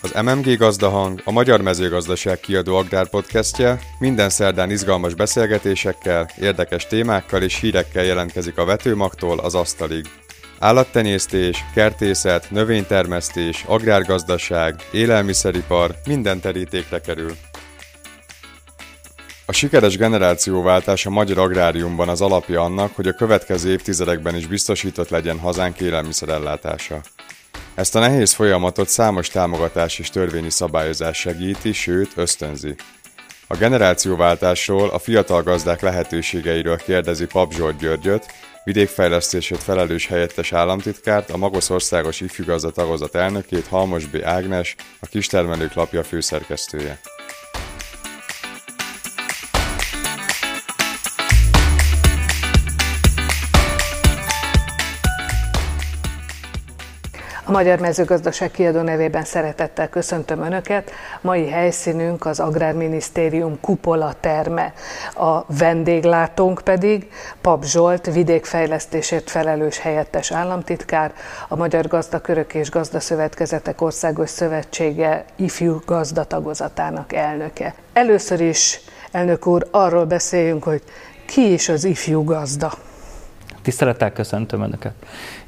Az MMG Gazdahang, a Magyar Mezőgazdaság kiadó agrárpodcastje minden szerdán izgalmas beszélgetésekkel, érdekes témákkal és hírekkel jelentkezik a vetőmagtól az asztalig. Állattenyésztés, kertészet, növénytermesztés, agrárgazdaság, élelmiszeripar minden terítékre kerül. A sikeres generációváltás a magyar agráriumban az alapja annak, hogy a következő évtizedekben is biztosított legyen hazánk élelmiszerellátása. Ezt a nehéz folyamatot számos támogatás és törvényi szabályozás segíti, sőt ösztönzi. A generációváltásról, a fiatal gazdák lehetőségeiről kérdezi Pap Zsolt Györgyöt, vidékfejlesztését felelős helyettes államtitkárt, a Magosz Országos Ifjúgazda Tagozat elnökét, Halmos B. Ágnes, a Kistermelők lapja főszerkesztője. A Magyar Mezőgazdaság kiadó nevében szeretettel köszöntöm Önöket. Mai helyszínünk az Agrárminisztérium kupola terme. A vendéglátónk pedig Pap Zsolt, vidékfejlesztésért felelős helyettes államtitkár, a Magyar Gazdakörök és Gazdaszövetkezetek Országos Szövetsége ifjú gazdatagozatának elnöke. Először is, elnök úr, arról beszéljünk, hogy ki is az ifjú gazda. Tisztelettel köszöntöm Önöket.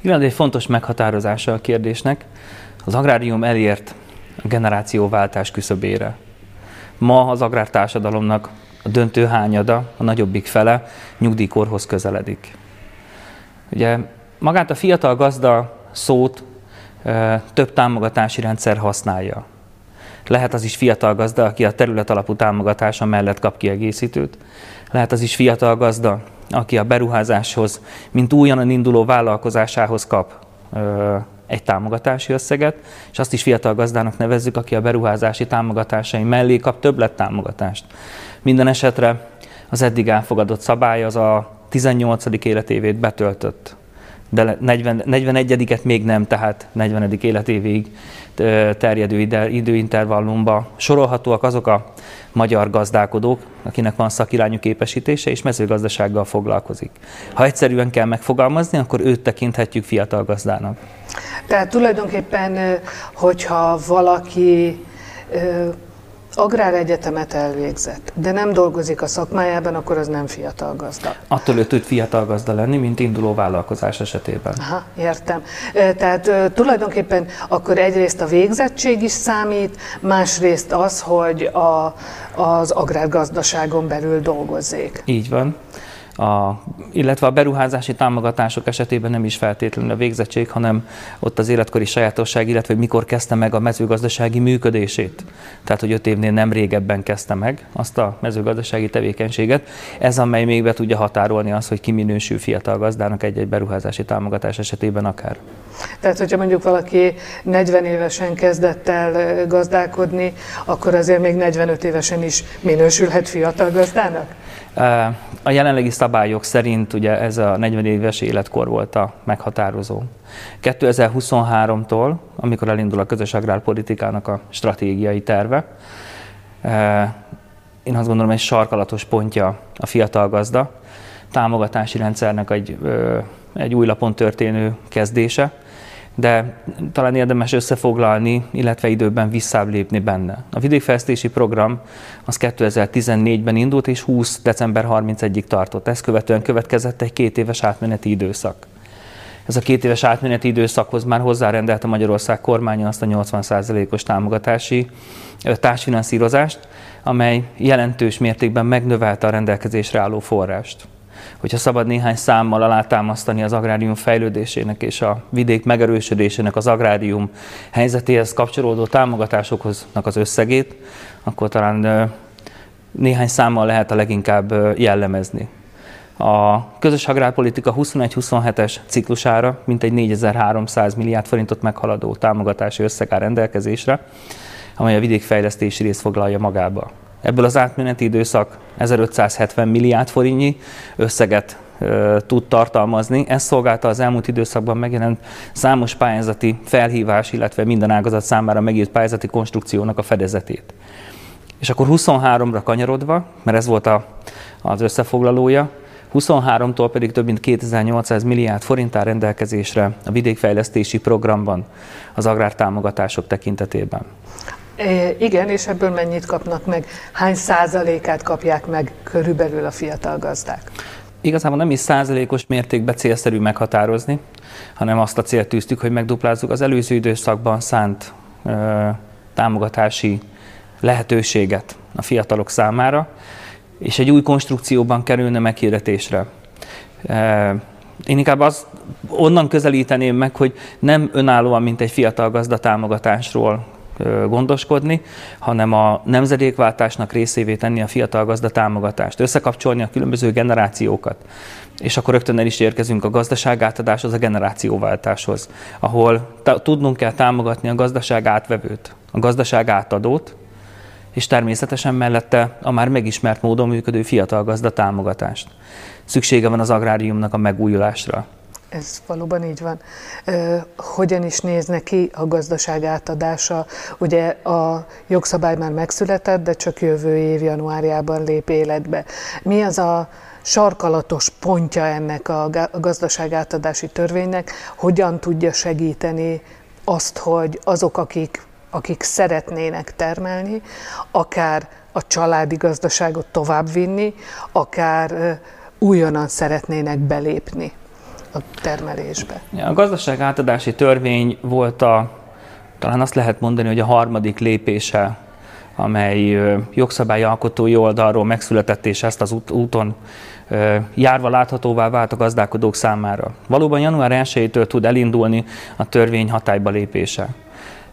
Igen, egy fontos meghatározása a kérdésnek. Az agrárium elért a generációváltás küszöbére. Ma az agrártársadalomnak a döntő hányada, a nagyobbik fele nyugdíjkorhoz közeledik. Ugye magát a fiatal gazda szót e, több támogatási rendszer használja. Lehet az is fiatal gazda, aki a terület alapú támogatása mellett kap kiegészítőt. Lehet az is fiatal gazda, aki a beruházáshoz, mint újonnan induló vállalkozásához kap egy támogatási összeget, és azt is fiatal gazdának nevezzük, aki a beruházási támogatásai mellé kap többlet támogatást. Minden esetre az eddig elfogadott szabály az a 18. életévét betöltött de 40, 41-et még nem, tehát 40. életévig terjedő időintervallumba sorolhatóak azok a magyar gazdálkodók, akinek van szakirányú képesítése és mezőgazdasággal foglalkozik. Ha egyszerűen kell megfogalmazni, akkor őt tekinthetjük fiatal gazdának. Tehát tulajdonképpen, hogyha valaki agráregyetemet elvégzett, de nem dolgozik a szakmájában, akkor az nem fiatal gazda. Attól ő tud fiatal gazda lenni, mint induló vállalkozás esetében. Aha, értem. Tehát tulajdonképpen akkor egyrészt a végzettség is számít, másrészt az, hogy a, az agrárgazdaságon belül dolgozzék. Így van a, illetve a beruházási támogatások esetében nem is feltétlenül a végzettség, hanem ott az életkori sajátosság, illetve hogy mikor kezdte meg a mezőgazdasági működését. Tehát, hogy öt évnél nem régebben kezdte meg azt a mezőgazdasági tevékenységet. Ez, amely még be tudja határolni azt, hogy ki minősül fiatal gazdának egy-egy beruházási támogatás esetében akár. Tehát, hogyha mondjuk valaki 40 évesen kezdett el gazdálkodni, akkor azért még 45 évesen is minősülhet fiatal gazdának? A jelenlegi szabályok szerint ugye ez a 40 éves életkor volt a meghatározó. 2023-tól, amikor elindul a közös agrárpolitikának a stratégiai terve, én azt gondolom, egy sarkalatos pontja a fiatal gazda, támogatási rendszernek egy, egy új lapon történő kezdése, de talán érdemes összefoglalni, illetve időben visszább lépni benne. A vidékfejlesztési program az 2014-ben indult, és 20. december 31-ig tartott. Ezt követően következett egy két éves átmeneti időszak. Ez a két éves átmeneti időszakhoz már hozzárendelte Magyarország kormánya azt a 80%-os támogatási társfinanszírozást, amely jelentős mértékben megnövelte a rendelkezésre álló forrást hogyha szabad néhány számmal alátámasztani az agrárium fejlődésének és a vidék megerősödésének az agrárium helyzetéhez kapcsolódó támogatásokhoz az összegét, akkor talán néhány számmal lehet a leginkább jellemezni. A közös agrárpolitika 21-27-es ciklusára mintegy 4300 milliárd forintot meghaladó támogatási összeg áll rendelkezésre, amely a vidékfejlesztési részt foglalja magába. Ebből az átmeneti időszak 1570 milliárd forintnyi összeget tud tartalmazni. Ez szolgálta az elmúlt időszakban megjelent számos pályázati felhívás, illetve minden ágazat számára megírt pályázati konstrukciónak a fedezetét. És akkor 23-ra kanyarodva, mert ez volt a, az összefoglalója, 23-tól pedig több mint 2800 milliárd forint áll rendelkezésre a vidékfejlesztési programban az agrártámogatások tekintetében. É, igen, és ebből mennyit kapnak meg? Hány százalékát kapják meg körülbelül a fiatal gazdák? Igazából nem is százalékos mértékben célszerű meghatározni, hanem azt a célt tűztük, hogy megduplázzuk az előző időszakban szánt ö, támogatási lehetőséget a fiatalok számára, és egy új konstrukcióban kerülne meghirdetésre. Én inkább az, onnan közelíteném meg, hogy nem önállóan, mint egy fiatal gazda támogatásról gondoskodni, hanem a nemzedékváltásnak részévé tenni a fiatal gazda támogatást, összekapcsolni a különböző generációkat. És akkor rögtön el is érkezünk a gazdaságátadáshoz, a generációváltáshoz, ahol tudnunk kell támogatni a gazdaság átvevőt, a gazdaság átadót, és természetesen mellette a már megismert módon működő fiatal gazda támogatást. Szüksége van az agráriumnak a megújulásra. Ez valóban így van. Hogyan is néz neki a gazdaság átadása? Ugye a jogszabály már megszületett, de csak jövő év januárjában lép életbe. Mi az a sarkalatos pontja ennek a gazdaság átadási törvénynek? Hogyan tudja segíteni azt, hogy azok, akik, akik szeretnének termelni, akár a családi gazdaságot továbbvinni, akár újonnan szeretnének belépni? A termelésbe. A gazdaság átadási törvény volt a, talán azt lehet mondani, hogy a harmadik lépése, amely jogszabályalkotói oldalról megszületett, és ezt az úton járva láthatóvá vált a gazdálkodók számára. Valóban január 1-től tud elindulni a törvény hatályba lépése.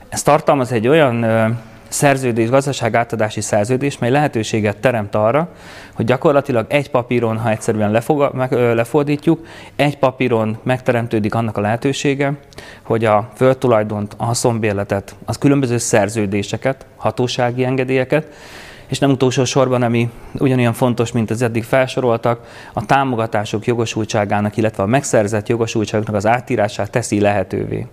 Ez tartalmaz egy olyan szerződés, gazdaság átadási szerződés, mely lehetőséget teremt arra, hogy gyakorlatilag egy papíron, ha egyszerűen lefog, meg, lefordítjuk, egy papíron megteremtődik annak a lehetősége, hogy a földtulajdont, a haszonbérletet, az különböző szerződéseket, hatósági engedélyeket, és nem utolsó sorban, ami ugyanilyen fontos, mint az eddig felsoroltak, a támogatások jogosultságának, illetve a megszerzett jogosultságoknak az átírását teszi lehetővé.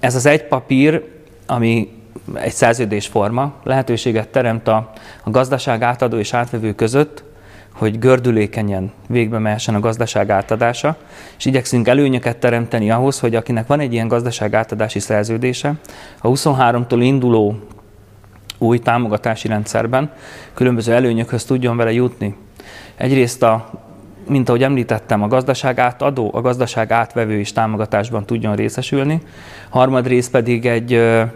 Ez az egy papír, ami egy szerződésforma lehetőséget teremt a, a gazdaság átadó és átvevő között, hogy gördülékenyen végbe mehessen a gazdaság átadása, és igyekszünk előnyöket teremteni ahhoz, hogy akinek van egy ilyen gazdaság átadási szerződése, a 23-tól induló új támogatási rendszerben különböző előnyökhöz tudjon vele jutni. Egyrészt a mint ahogy említettem, a gazdaság átadó, a gazdaság átvevő is támogatásban tudjon részesülni. Harmadrészt pedig egy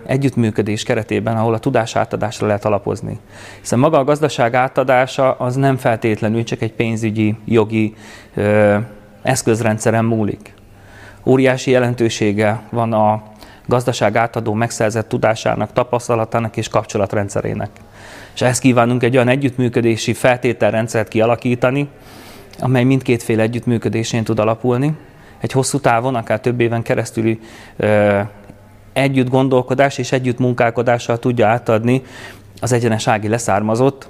együttműködés keretében, ahol a tudás átadásra lehet alapozni. Hiszen maga a gazdaság átadása az nem feltétlenül csak egy pénzügyi, jogi ö, eszközrendszeren múlik. Óriási jelentősége van a gazdaság átadó megszerzett tudásának, tapasztalatának és kapcsolatrendszerének. És ezt kívánunk egy olyan együttműködési feltételrendszert kialakítani, amely mindkét fél együttműködésén tud alapulni. Egy hosszú távon, akár több éven keresztüli együtt gondolkodás és együtt munkálkodással tudja átadni az egyenesági leszármazott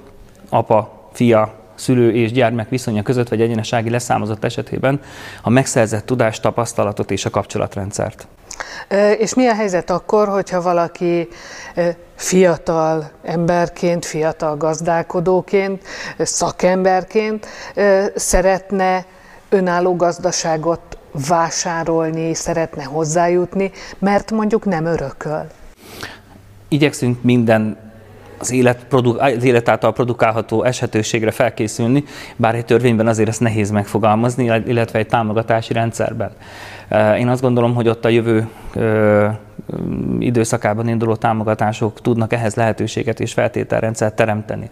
apa, fia, szülő és gyermek viszonya között, vagy egyenesági leszármazott esetében a megszerzett tudást, tapasztalatot és a kapcsolatrendszert. És mi a helyzet akkor, hogyha valaki fiatal emberként, fiatal gazdálkodóként, szakemberként szeretne önálló gazdaságot vásárolni, szeretne hozzájutni, mert mondjuk nem örököl? Igyekszünk minden az élet, az élet által produkálható eshetőségre felkészülni, bár egy törvényben azért ezt nehéz megfogalmazni, illetve egy támogatási rendszerben. Én azt gondolom, hogy ott a jövő időszakában induló támogatások tudnak ehhez lehetőséget és feltételrendszert teremteni.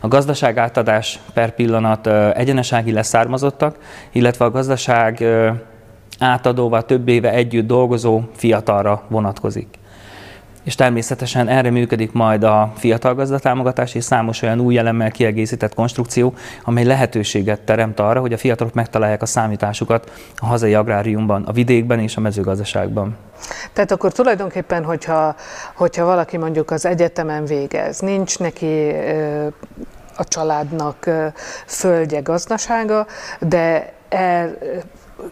A gazdaság átadás per pillanat egyenesági leszármazottak, illetve a gazdaság átadóval több éve együtt dolgozó fiatalra vonatkozik és természetesen erre működik majd a fiatal gazdatámogatás és számos olyan új elemmel kiegészített konstrukció, amely lehetőséget teremt arra, hogy a fiatalok megtalálják a számításukat a hazai agráriumban, a vidékben és a mezőgazdaságban. Tehát akkor tulajdonképpen, hogyha, hogyha valaki mondjuk az egyetemen végez, nincs neki a családnak földje, gazdasága, de el,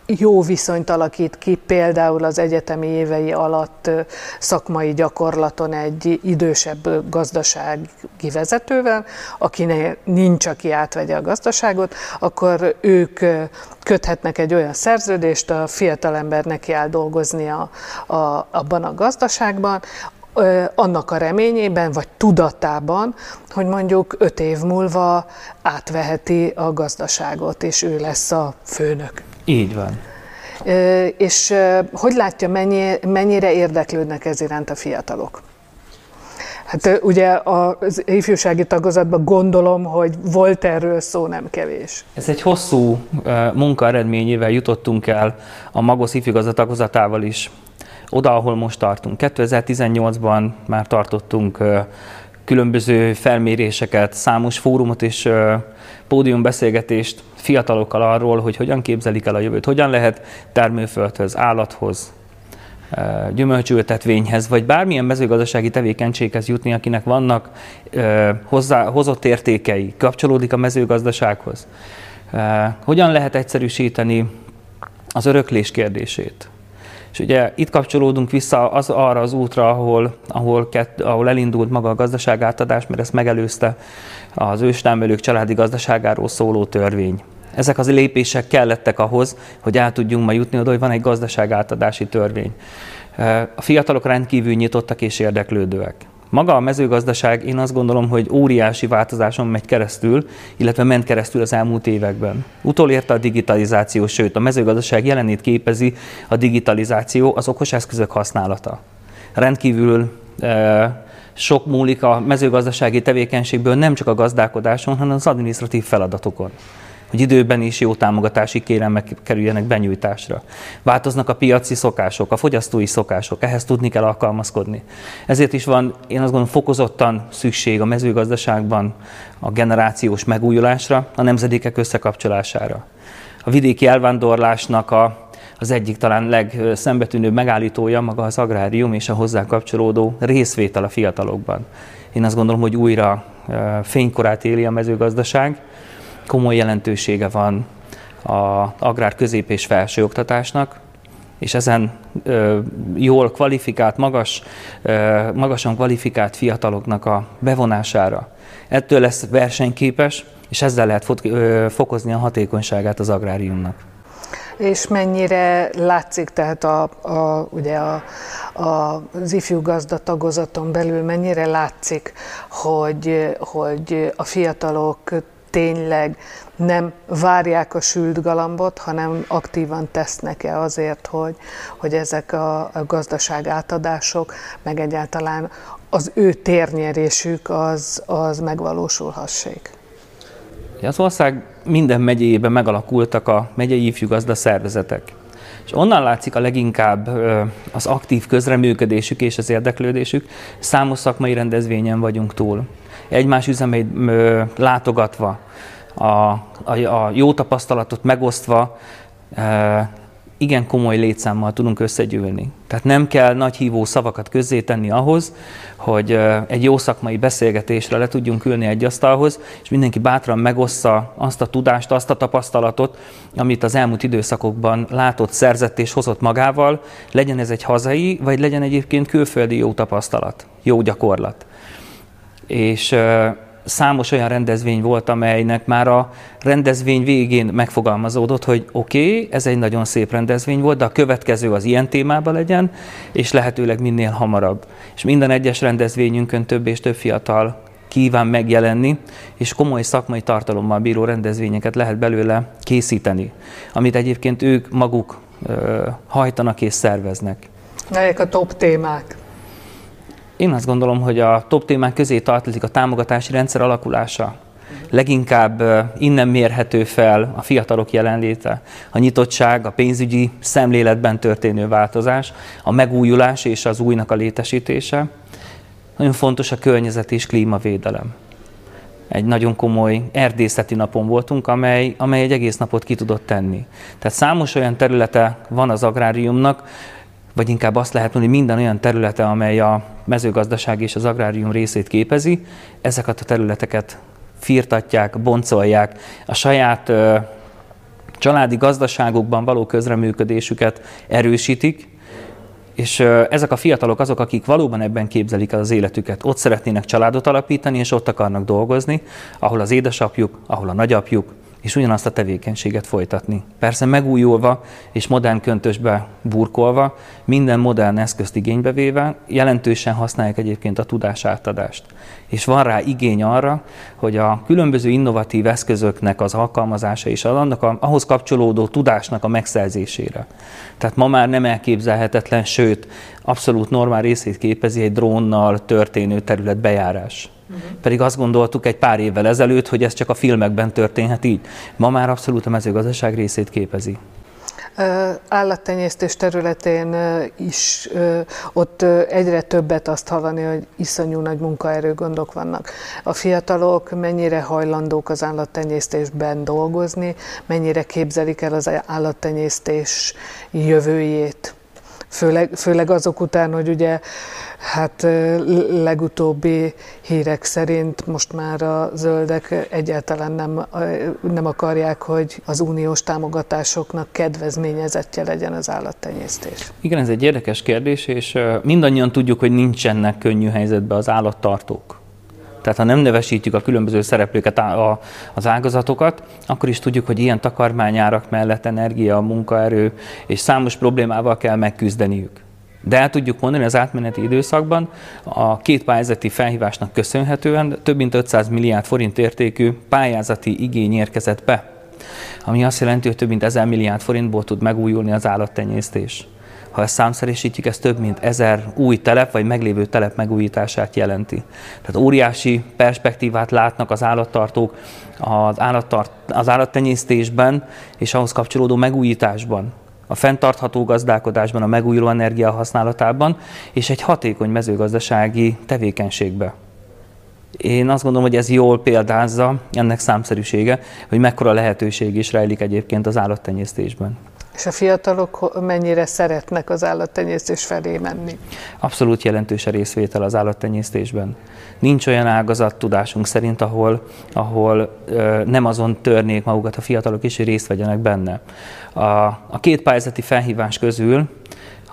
jó viszonyt alakít ki például az egyetemi évei alatt szakmai gyakorlaton egy idősebb gazdasági vezetővel, akinek nincs, aki átvegye a gazdaságot, akkor ők köthetnek egy olyan szerződést, a fiatalember neki áll dolgozni a, a, abban a gazdaságban, annak a reményében, vagy tudatában, hogy mondjuk öt év múlva átveheti a gazdaságot, és ő lesz a főnök. Így van. És hogy látja, mennyi, mennyire érdeklődnek ez iránt a fiatalok? Hát ugye az ifjúsági tagozatban gondolom, hogy volt erről szó nem kevés. Ez egy hosszú munka eredményével jutottunk el a Magos ifjúgazda tagozatával is oda, ahol most tartunk. 2018-ban már tartottunk különböző felméréseket, számos fórumot és pódiumbeszélgetést fiatalokkal arról, hogy hogyan képzelik el a jövőt, hogyan lehet termőföldhöz, állathoz, gyümölcsültetvényhez, vagy bármilyen mezőgazdasági tevékenységhez jutni, akinek vannak hozzá, hozott értékei, kapcsolódik a mezőgazdasághoz. Hogyan lehet egyszerűsíteni az öröklés kérdését? És ugye itt kapcsolódunk vissza az, arra az útra, ahol, ahol, kett, ahol elindult maga a gazdaságátadás, mert ezt megelőzte az őstermelők családi gazdaságáról szóló törvény. Ezek az lépések kellettek ahhoz, hogy el tudjunk ma jutni oda, hogy van egy gazdaságátadási törvény. A fiatalok rendkívül nyitottak és érdeklődőek. Maga a mezőgazdaság, én azt gondolom, hogy óriási változáson megy keresztül, illetve ment keresztül az elmúlt években. Utolérte a digitalizáció, sőt a mezőgazdaság jelenét képezi a digitalizáció, az okos eszközök használata. Rendkívül e, sok múlik a mezőgazdasági tevékenységből nem csak a gazdálkodáson, hanem az adminisztratív feladatokon hogy időben is jó támogatási kérelmek kerüljenek benyújtásra. Változnak a piaci szokások, a fogyasztói szokások, ehhez tudni kell alkalmazkodni. Ezért is van, én azt gondolom, fokozottan szükség a mezőgazdaságban a generációs megújulásra, a nemzedékek összekapcsolására. A vidéki elvándorlásnak a az egyik talán legszembetűnőbb megállítója maga az agrárium és a hozzá kapcsolódó részvétel a fiatalokban. Én azt gondolom, hogy újra fénykorát éli a mezőgazdaság, komoly jelentősége van a agrár közép és felső oktatásnak, és ezen ö, jól kvalifikált, magas, ö, magasan kvalifikált fiataloknak a bevonására. Ettől lesz versenyképes, és ezzel lehet fokozni a hatékonyságát az agráriumnak. És mennyire látszik, tehát a, a, ugye a, a, az ifjú gazda belül mennyire látszik, hogy, hogy a fiatalok tényleg nem várják a sült galambot, hanem aktívan tesznek-e azért, hogy, hogy ezek a, a gazdaság átadások, meg egyáltalán az ő térnyerésük az, az megvalósulhassék. Az ország minden megyéjében megalakultak a megyei ifjúgazda szervezetek. És onnan látszik a leginkább az aktív közreműködésük és az érdeklődésük. Számos szakmai rendezvényen vagyunk túl egymás üzemeit látogatva, a, a, a jó tapasztalatot megosztva, igen komoly létszámmal tudunk összegyűlni. Tehát nem kell nagy hívó szavakat közzétenni ahhoz, hogy egy jó szakmai beszélgetésre le tudjunk ülni egy asztalhoz, és mindenki bátran megossza azt a tudást, azt a tapasztalatot, amit az elmúlt időszakokban látott, szerzett és hozott magával, legyen ez egy hazai, vagy legyen egyébként külföldi jó tapasztalat, jó gyakorlat és számos olyan rendezvény volt, amelynek már a rendezvény végén megfogalmazódott, hogy oké, okay, ez egy nagyon szép rendezvény volt, de a következő az ilyen témában legyen, és lehetőleg minél hamarabb. És minden egyes rendezvényünkön több és több fiatal kíván megjelenni, és komoly szakmai tartalommal bíró rendezvényeket lehet belőle készíteni, amit egyébként ők maguk hajtanak és szerveznek. Melyek a top témák? Én azt gondolom, hogy a top témák közé tartozik a támogatási rendszer alakulása. Leginkább innen mérhető fel a fiatalok jelenléte, a nyitottság, a pénzügyi szemléletben történő változás, a megújulás és az újnak a létesítése. Nagyon fontos a környezet és klímavédelem. Egy nagyon komoly erdészeti napon voltunk, amely, amely egy egész napot ki tudott tenni. Tehát számos olyan területe van az agráriumnak, vagy inkább azt lehet mondani, minden olyan területe, amely a mezőgazdaság és az agrárium részét képezi, ezeket a területeket firtatják, boncolják, a saját ö, családi gazdaságokban való közreműködésüket erősítik, és ezek a fiatalok azok, akik valóban ebben képzelik el az életüket. Ott szeretnének családot alapítani, és ott akarnak dolgozni, ahol az édesapjuk, ahol a nagyapjuk, és ugyanazt a tevékenységet folytatni. Persze megújulva és modern köntösbe burkolva, minden modern eszközt igénybe véve, jelentősen használják egyébként a tudás átadást. És van rá igény arra, hogy a különböző innovatív eszközöknek az alkalmazása és annak a, ahhoz kapcsolódó tudásnak a megszerzésére. Tehát ma már nem elképzelhetetlen, sőt, abszolút normál részét képezi egy drónnal történő területbejárás. Uh-huh. Pedig azt gondoltuk egy pár évvel ezelőtt, hogy ez csak a filmekben történhet így. Ma már abszolút a mezőgazdaság részét képezi. Állattenyésztés területén is ott egyre többet azt hallani, hogy iszonyú nagy munkaerőgondok vannak. A fiatalok mennyire hajlandók az állattenyésztésben dolgozni, mennyire képzelik el az állattenyésztés jövőjét. Főleg, főleg azok után, hogy ugye Hát legutóbbi hírek szerint most már a zöldek egyáltalán nem, nem akarják, hogy az uniós támogatásoknak kedvezményezettje legyen az állattenyésztés. Igen, ez egy érdekes kérdés, és mindannyian tudjuk, hogy nincsenek könnyű helyzetben az állattartók. Tehát ha nem nevesítjük a különböző szereplőket, az ágazatokat, akkor is tudjuk, hogy ilyen takarmányárak mellett energia, munkaerő és számos problémával kell megküzdeniük. De el tudjuk mondani, az átmeneti időszakban a két pályázati felhívásnak köszönhetően több mint 500 milliárd forint értékű pályázati igény érkezett be, ami azt jelenti, hogy több mint 1000 milliárd forintból tud megújulni az állattenyésztés. Ha ezt számszerűsítjük, ez több mint ezer új telep vagy meglévő telep megújítását jelenti. Tehát óriási perspektívát látnak az állattartók az, állattart, az állattenyésztésben és ahhoz kapcsolódó megújításban a fenntartható gazdálkodásban, a megújuló energia használatában, és egy hatékony mezőgazdasági tevékenységbe. Én azt gondolom, hogy ez jól példázza ennek számszerűsége, hogy mekkora lehetőség is rejlik egyébként az állattenyésztésben. És a fiatalok mennyire szeretnek az állattenyésztés felé menni? Abszolút jelentős a részvétel az állattenyésztésben. Nincs olyan ágazat tudásunk szerint, ahol, ahol ö, nem azon törnék magukat a fiatalok is, hogy részt vegyenek benne. A, a két pályázati felhívás közül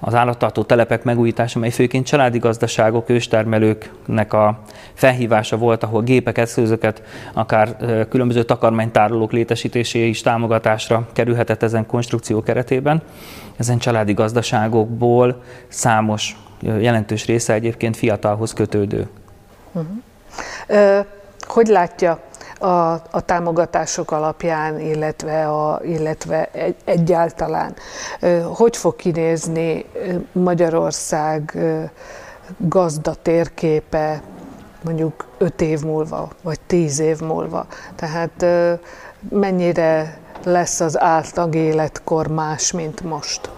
az állattartó telepek megújítása, mely főként családi gazdaságok, őstermelőknek a felhívása volt, ahol gépek, eszközöket, akár különböző takarmánytárolók létesítésé is támogatásra kerülhetett ezen konstrukció keretében. Ezen családi gazdaságokból számos jelentős része egyébként fiatalhoz kötődő. Uh-huh. Hogy látja a, a támogatások alapján, illetve, a, illetve egy, egyáltalán. Hogy fog kinézni Magyarország gazda térképe mondjuk öt év múlva, vagy tíz év múlva? Tehát mennyire lesz az átlag életkor más, mint most?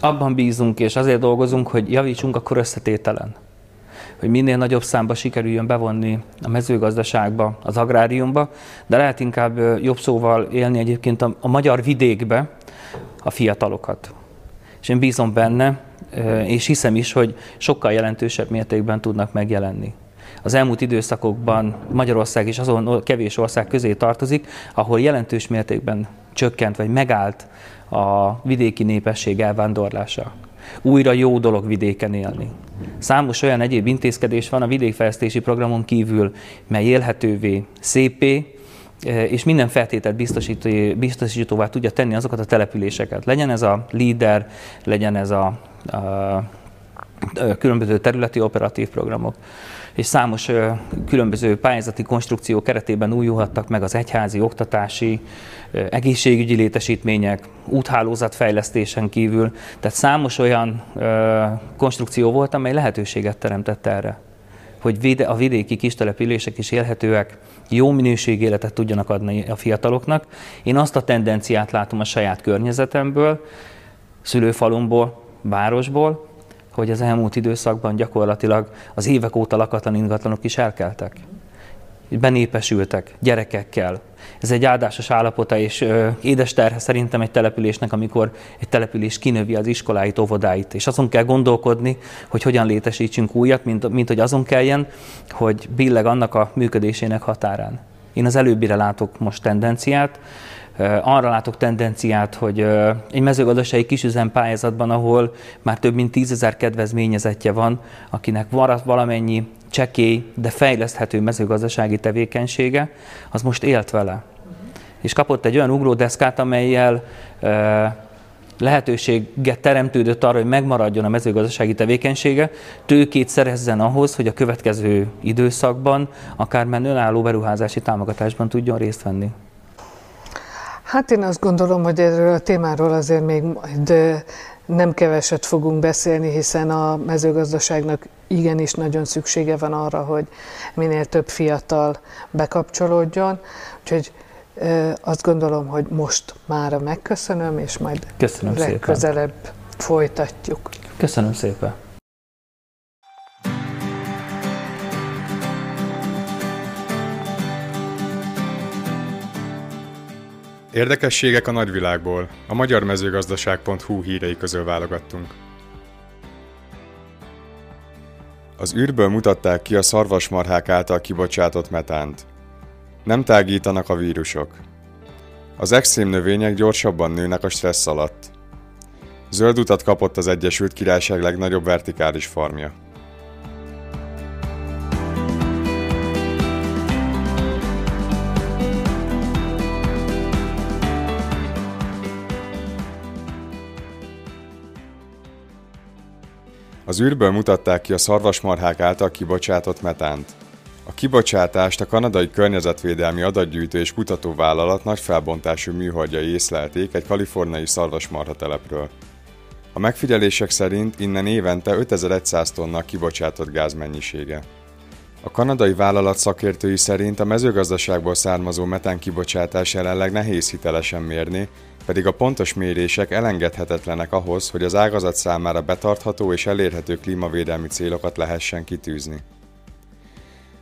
Abban bízunk, és azért dolgozunk, hogy javítsunk a összetételen hogy minél nagyobb számba sikerüljön bevonni a mezőgazdaságba, az agráriumba, de lehet inkább jobb szóval élni egyébként a, a magyar vidékbe a fiatalokat. És én bízom benne, és hiszem is, hogy sokkal jelentősebb mértékben tudnak megjelenni. Az elmúlt időszakokban Magyarország is azon kevés ország közé tartozik, ahol jelentős mértékben csökkent vagy megállt a vidéki népesség elvándorlása. Újra jó dolog vidéken élni. Számos olyan egyéb intézkedés van a vidékfejlesztési programon kívül, mely élhetővé, szépé, eh, és minden feltételt biztosítóvá tudja tenni azokat a településeket. Legyen ez a líder, legyen ez a, a különböző területi operatív programok és számos különböző pályázati konstrukció keretében újulhattak meg az egyházi, oktatási, egészségügyi létesítmények, úthálózatfejlesztésen kívül. Tehát számos olyan konstrukció volt, amely lehetőséget teremtett erre hogy a vidéki kis települések is élhetőek, jó minőség életet tudjanak adni a fiataloknak. Én azt a tendenciát látom a saját környezetemből, szülőfalumból, városból, hogy az elmúlt időszakban gyakorlatilag az évek óta lakatlan ingatlanok is elkeltek. Benépesültek gyerekekkel. Ez egy áldásos állapota, és ö, édes terhe szerintem egy településnek, amikor egy település kinövi az iskoláit, óvodáit, és azon kell gondolkodni, hogy hogyan létesítsünk újat, mint, mint hogy azon kelljen, hogy billeg annak a működésének határán. Én az előbbire látok most tendenciát, Arra látok tendenciát, hogy egy mezőgazdasági kisüzem pályázatban, ahol már több mint tízezer kedvezményezetje van, akinek maradt valamennyi csekély, de fejleszthető mezőgazdasági tevékenysége, az most élt vele. És kapott egy olyan ugródeszkát, amelyel lehetőséget teremtődött arra, hogy megmaradjon a mezőgazdasági tevékenysége, tőkét szerezzen ahhoz, hogy a következő időszakban akár már önálló beruházási támogatásban tudjon részt venni. Hát én azt gondolom, hogy erről a témáról azért még majd nem keveset fogunk beszélni, hiszen a mezőgazdaságnak igenis nagyon szüksége van arra, hogy minél több fiatal bekapcsolódjon. Úgyhogy azt gondolom, hogy most mára megköszönöm, és majd Köszönöm legközelebb szépen. folytatjuk. Köszönöm szépen. Érdekességek a nagyvilágból. A magyarmezőgazdaság.hu hírei közül válogattunk. Az űrből mutatták ki a szarvasmarhák által kibocsátott metánt. Nem tágítanak a vírusok. Az extrém növények gyorsabban nőnek a stressz alatt. Zöld utat kapott az Egyesült Királyság legnagyobb vertikális farmja. Az űrből mutatták ki a szarvasmarhák által kibocsátott metánt. A kibocsátást a kanadai környezetvédelmi adatgyűjtő és kutatóvállalat nagy felbontású műholdjai észlelték egy kaliforniai szarvasmarha telepről. A megfigyelések szerint innen évente 5100 tonna kibocsátott gáz mennyisége. A kanadai vállalat szakértői szerint a mezőgazdaságból származó metán kibocsátás jelenleg nehéz hitelesen mérni, pedig a pontos mérések elengedhetetlenek ahhoz, hogy az ágazat számára betartható és elérhető klímavédelmi célokat lehessen kitűzni.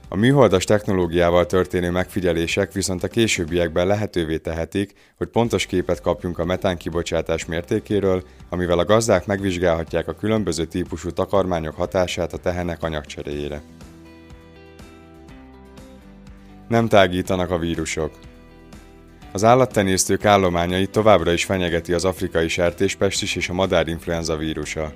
A műholdas technológiával történő megfigyelések viszont a későbbiekben lehetővé tehetik, hogy pontos képet kapjunk a metán kibocsátás mértékéről, amivel a gazdák megvizsgálhatják a különböző típusú takarmányok hatását a tehenek anyagcseréjére. Nem tágítanak a vírusok. Az állattenyésztők állományai továbbra is fenyegeti az afrikai sertéspestis és a madárinfluenza vírusa.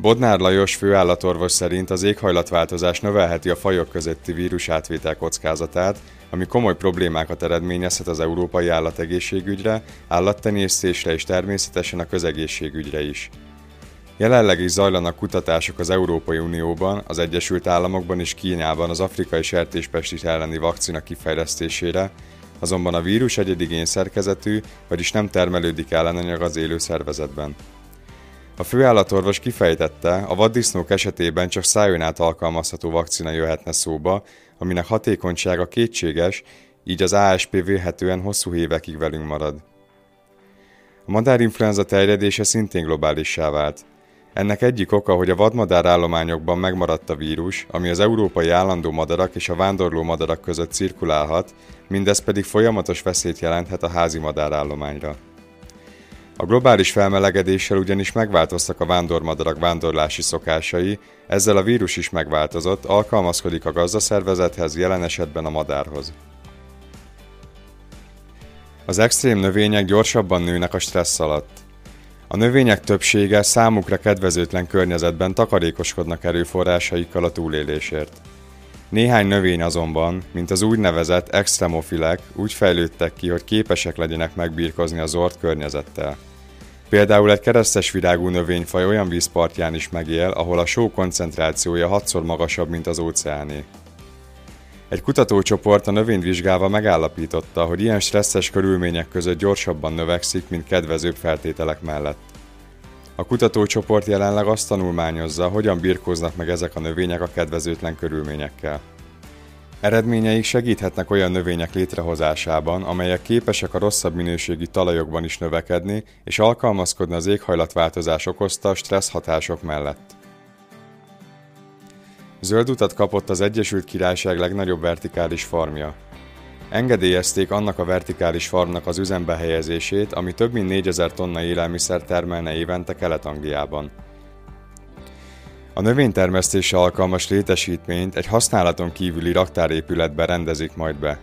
Bodnár Lajos főállatorvos szerint az éghajlatváltozás növelheti a fajok közötti vírus átvétel kockázatát, ami komoly problémákat eredményezhet az európai állategészségügyre, állattenyésztésre és természetesen a közegészségügyre is. Jelenleg is zajlanak kutatások az Európai Unióban, az Egyesült Államokban és Kínában az afrikai sertéspestis elleni vakcina kifejlesztésére, azonban a vírus egyedigény szerkezetű, vagyis nem termelődik ellenanyag az élő szervezetben. A főállatorvos kifejtette, a vaddisznók esetében csak szájon át alkalmazható vakcina jöhetne szóba, aminek hatékonysága kétséges, így az ASP vélhetően hosszú évekig velünk marad. A madárinfluenza terjedése szintén globálissá vált. Ennek egyik oka, hogy a vadmadár állományokban megmaradt a vírus, ami az európai állandó madarak és a vándorló madarak között cirkulálhat, mindez pedig folyamatos veszélyt jelenthet a házi madárállományra. A globális felmelegedéssel ugyanis megváltoztak a vándormadarak vándorlási szokásai, ezzel a vírus is megváltozott, alkalmazkodik a gazdaszervezethez, jelen esetben a madárhoz. Az extrém növények gyorsabban nőnek a stressz alatt. A növények többsége számukra kedvezőtlen környezetben takarékoskodnak erőforrásaikkal a túlélésért. Néhány növény azonban, mint az úgynevezett extremofilek, úgy fejlődtek ki, hogy képesek legyenek megbírkozni az ort környezettel. Például egy keresztes virágú növényfaj olyan vízpartján is megél, ahol a só koncentrációja hatszor magasabb, mint az óceáné. Egy kutatócsoport a növényt vizsgálva megállapította, hogy ilyen stresszes körülmények között gyorsabban növekszik, mint kedvezőbb feltételek mellett. A kutatócsoport jelenleg azt tanulmányozza, hogyan birkóznak meg ezek a növények a kedvezőtlen körülményekkel. Eredményeik segíthetnek olyan növények létrehozásában, amelyek képesek a rosszabb minőségi talajokban is növekedni és alkalmazkodni az éghajlatváltozás okozta stressz hatások mellett. Zöld utat kapott az Egyesült Királyság legnagyobb vertikális farmja. Engedélyezték annak a vertikális farmnak az üzembe helyezését, ami több mint 4000 tonna élelmiszer termelne évente Kelet-Angliában. A növénytermesztésre alkalmas létesítményt egy használaton kívüli raktárépületbe rendezik majd be.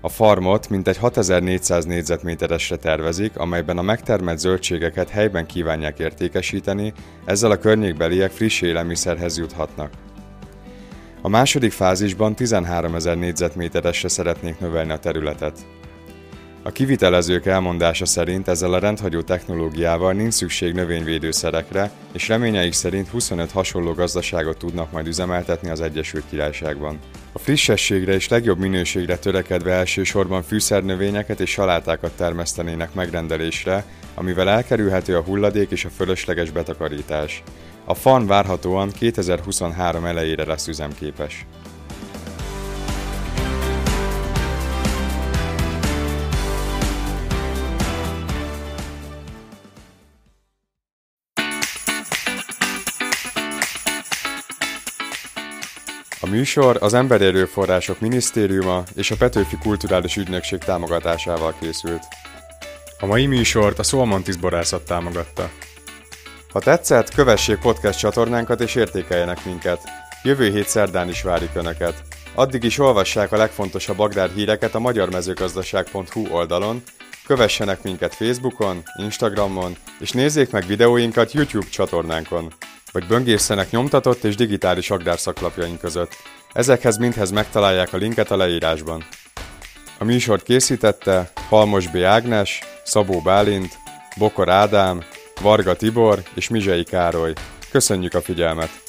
A farmot mintegy 6400 négyzetméteresre tervezik, amelyben a megtermelt zöldségeket helyben kívánják értékesíteni, ezzel a környékbeliek friss élelmiszerhez juthatnak. A második fázisban 13 ezer négyzetméteresre szeretnék növelni a területet. A kivitelezők elmondása szerint ezzel a rendhagyó technológiával nincs szükség növényvédőszerekre, és reményeik szerint 25 hasonló gazdaságot tudnak majd üzemeltetni az Egyesült Királyságban. A frissességre és legjobb minőségre törekedve elsősorban fűszernövényeket és salátákat termesztenének megrendelésre, amivel elkerülhető a hulladék és a fölösleges betakarítás. A farm várhatóan 2023 elejére lesz üzemképes. A műsor az Emberi Erőforrások Minisztériuma és a Petőfi Kulturális Ügynökség támogatásával készült. A mai műsort a Szolmontis borászat támogatta. Ha tetszett, kövessék podcast csatornánkat és értékeljenek minket. Jövő hét szerdán is várjuk Önöket. Addig is olvassák a legfontosabb agrárhíreket a magyarmezőgazdaság.hu oldalon, kövessenek minket Facebookon, Instagramon, és nézzék meg videóinkat YouTube csatornánkon vagy böngészenek nyomtatott és digitális agrárszaklapjaink között. Ezekhez mindhez megtalálják a linket a leírásban. A műsort készítette Halmos B. Ágnes, Szabó Bálint, Bokor Ádám, Varga Tibor és Mizsei Károly. Köszönjük a figyelmet!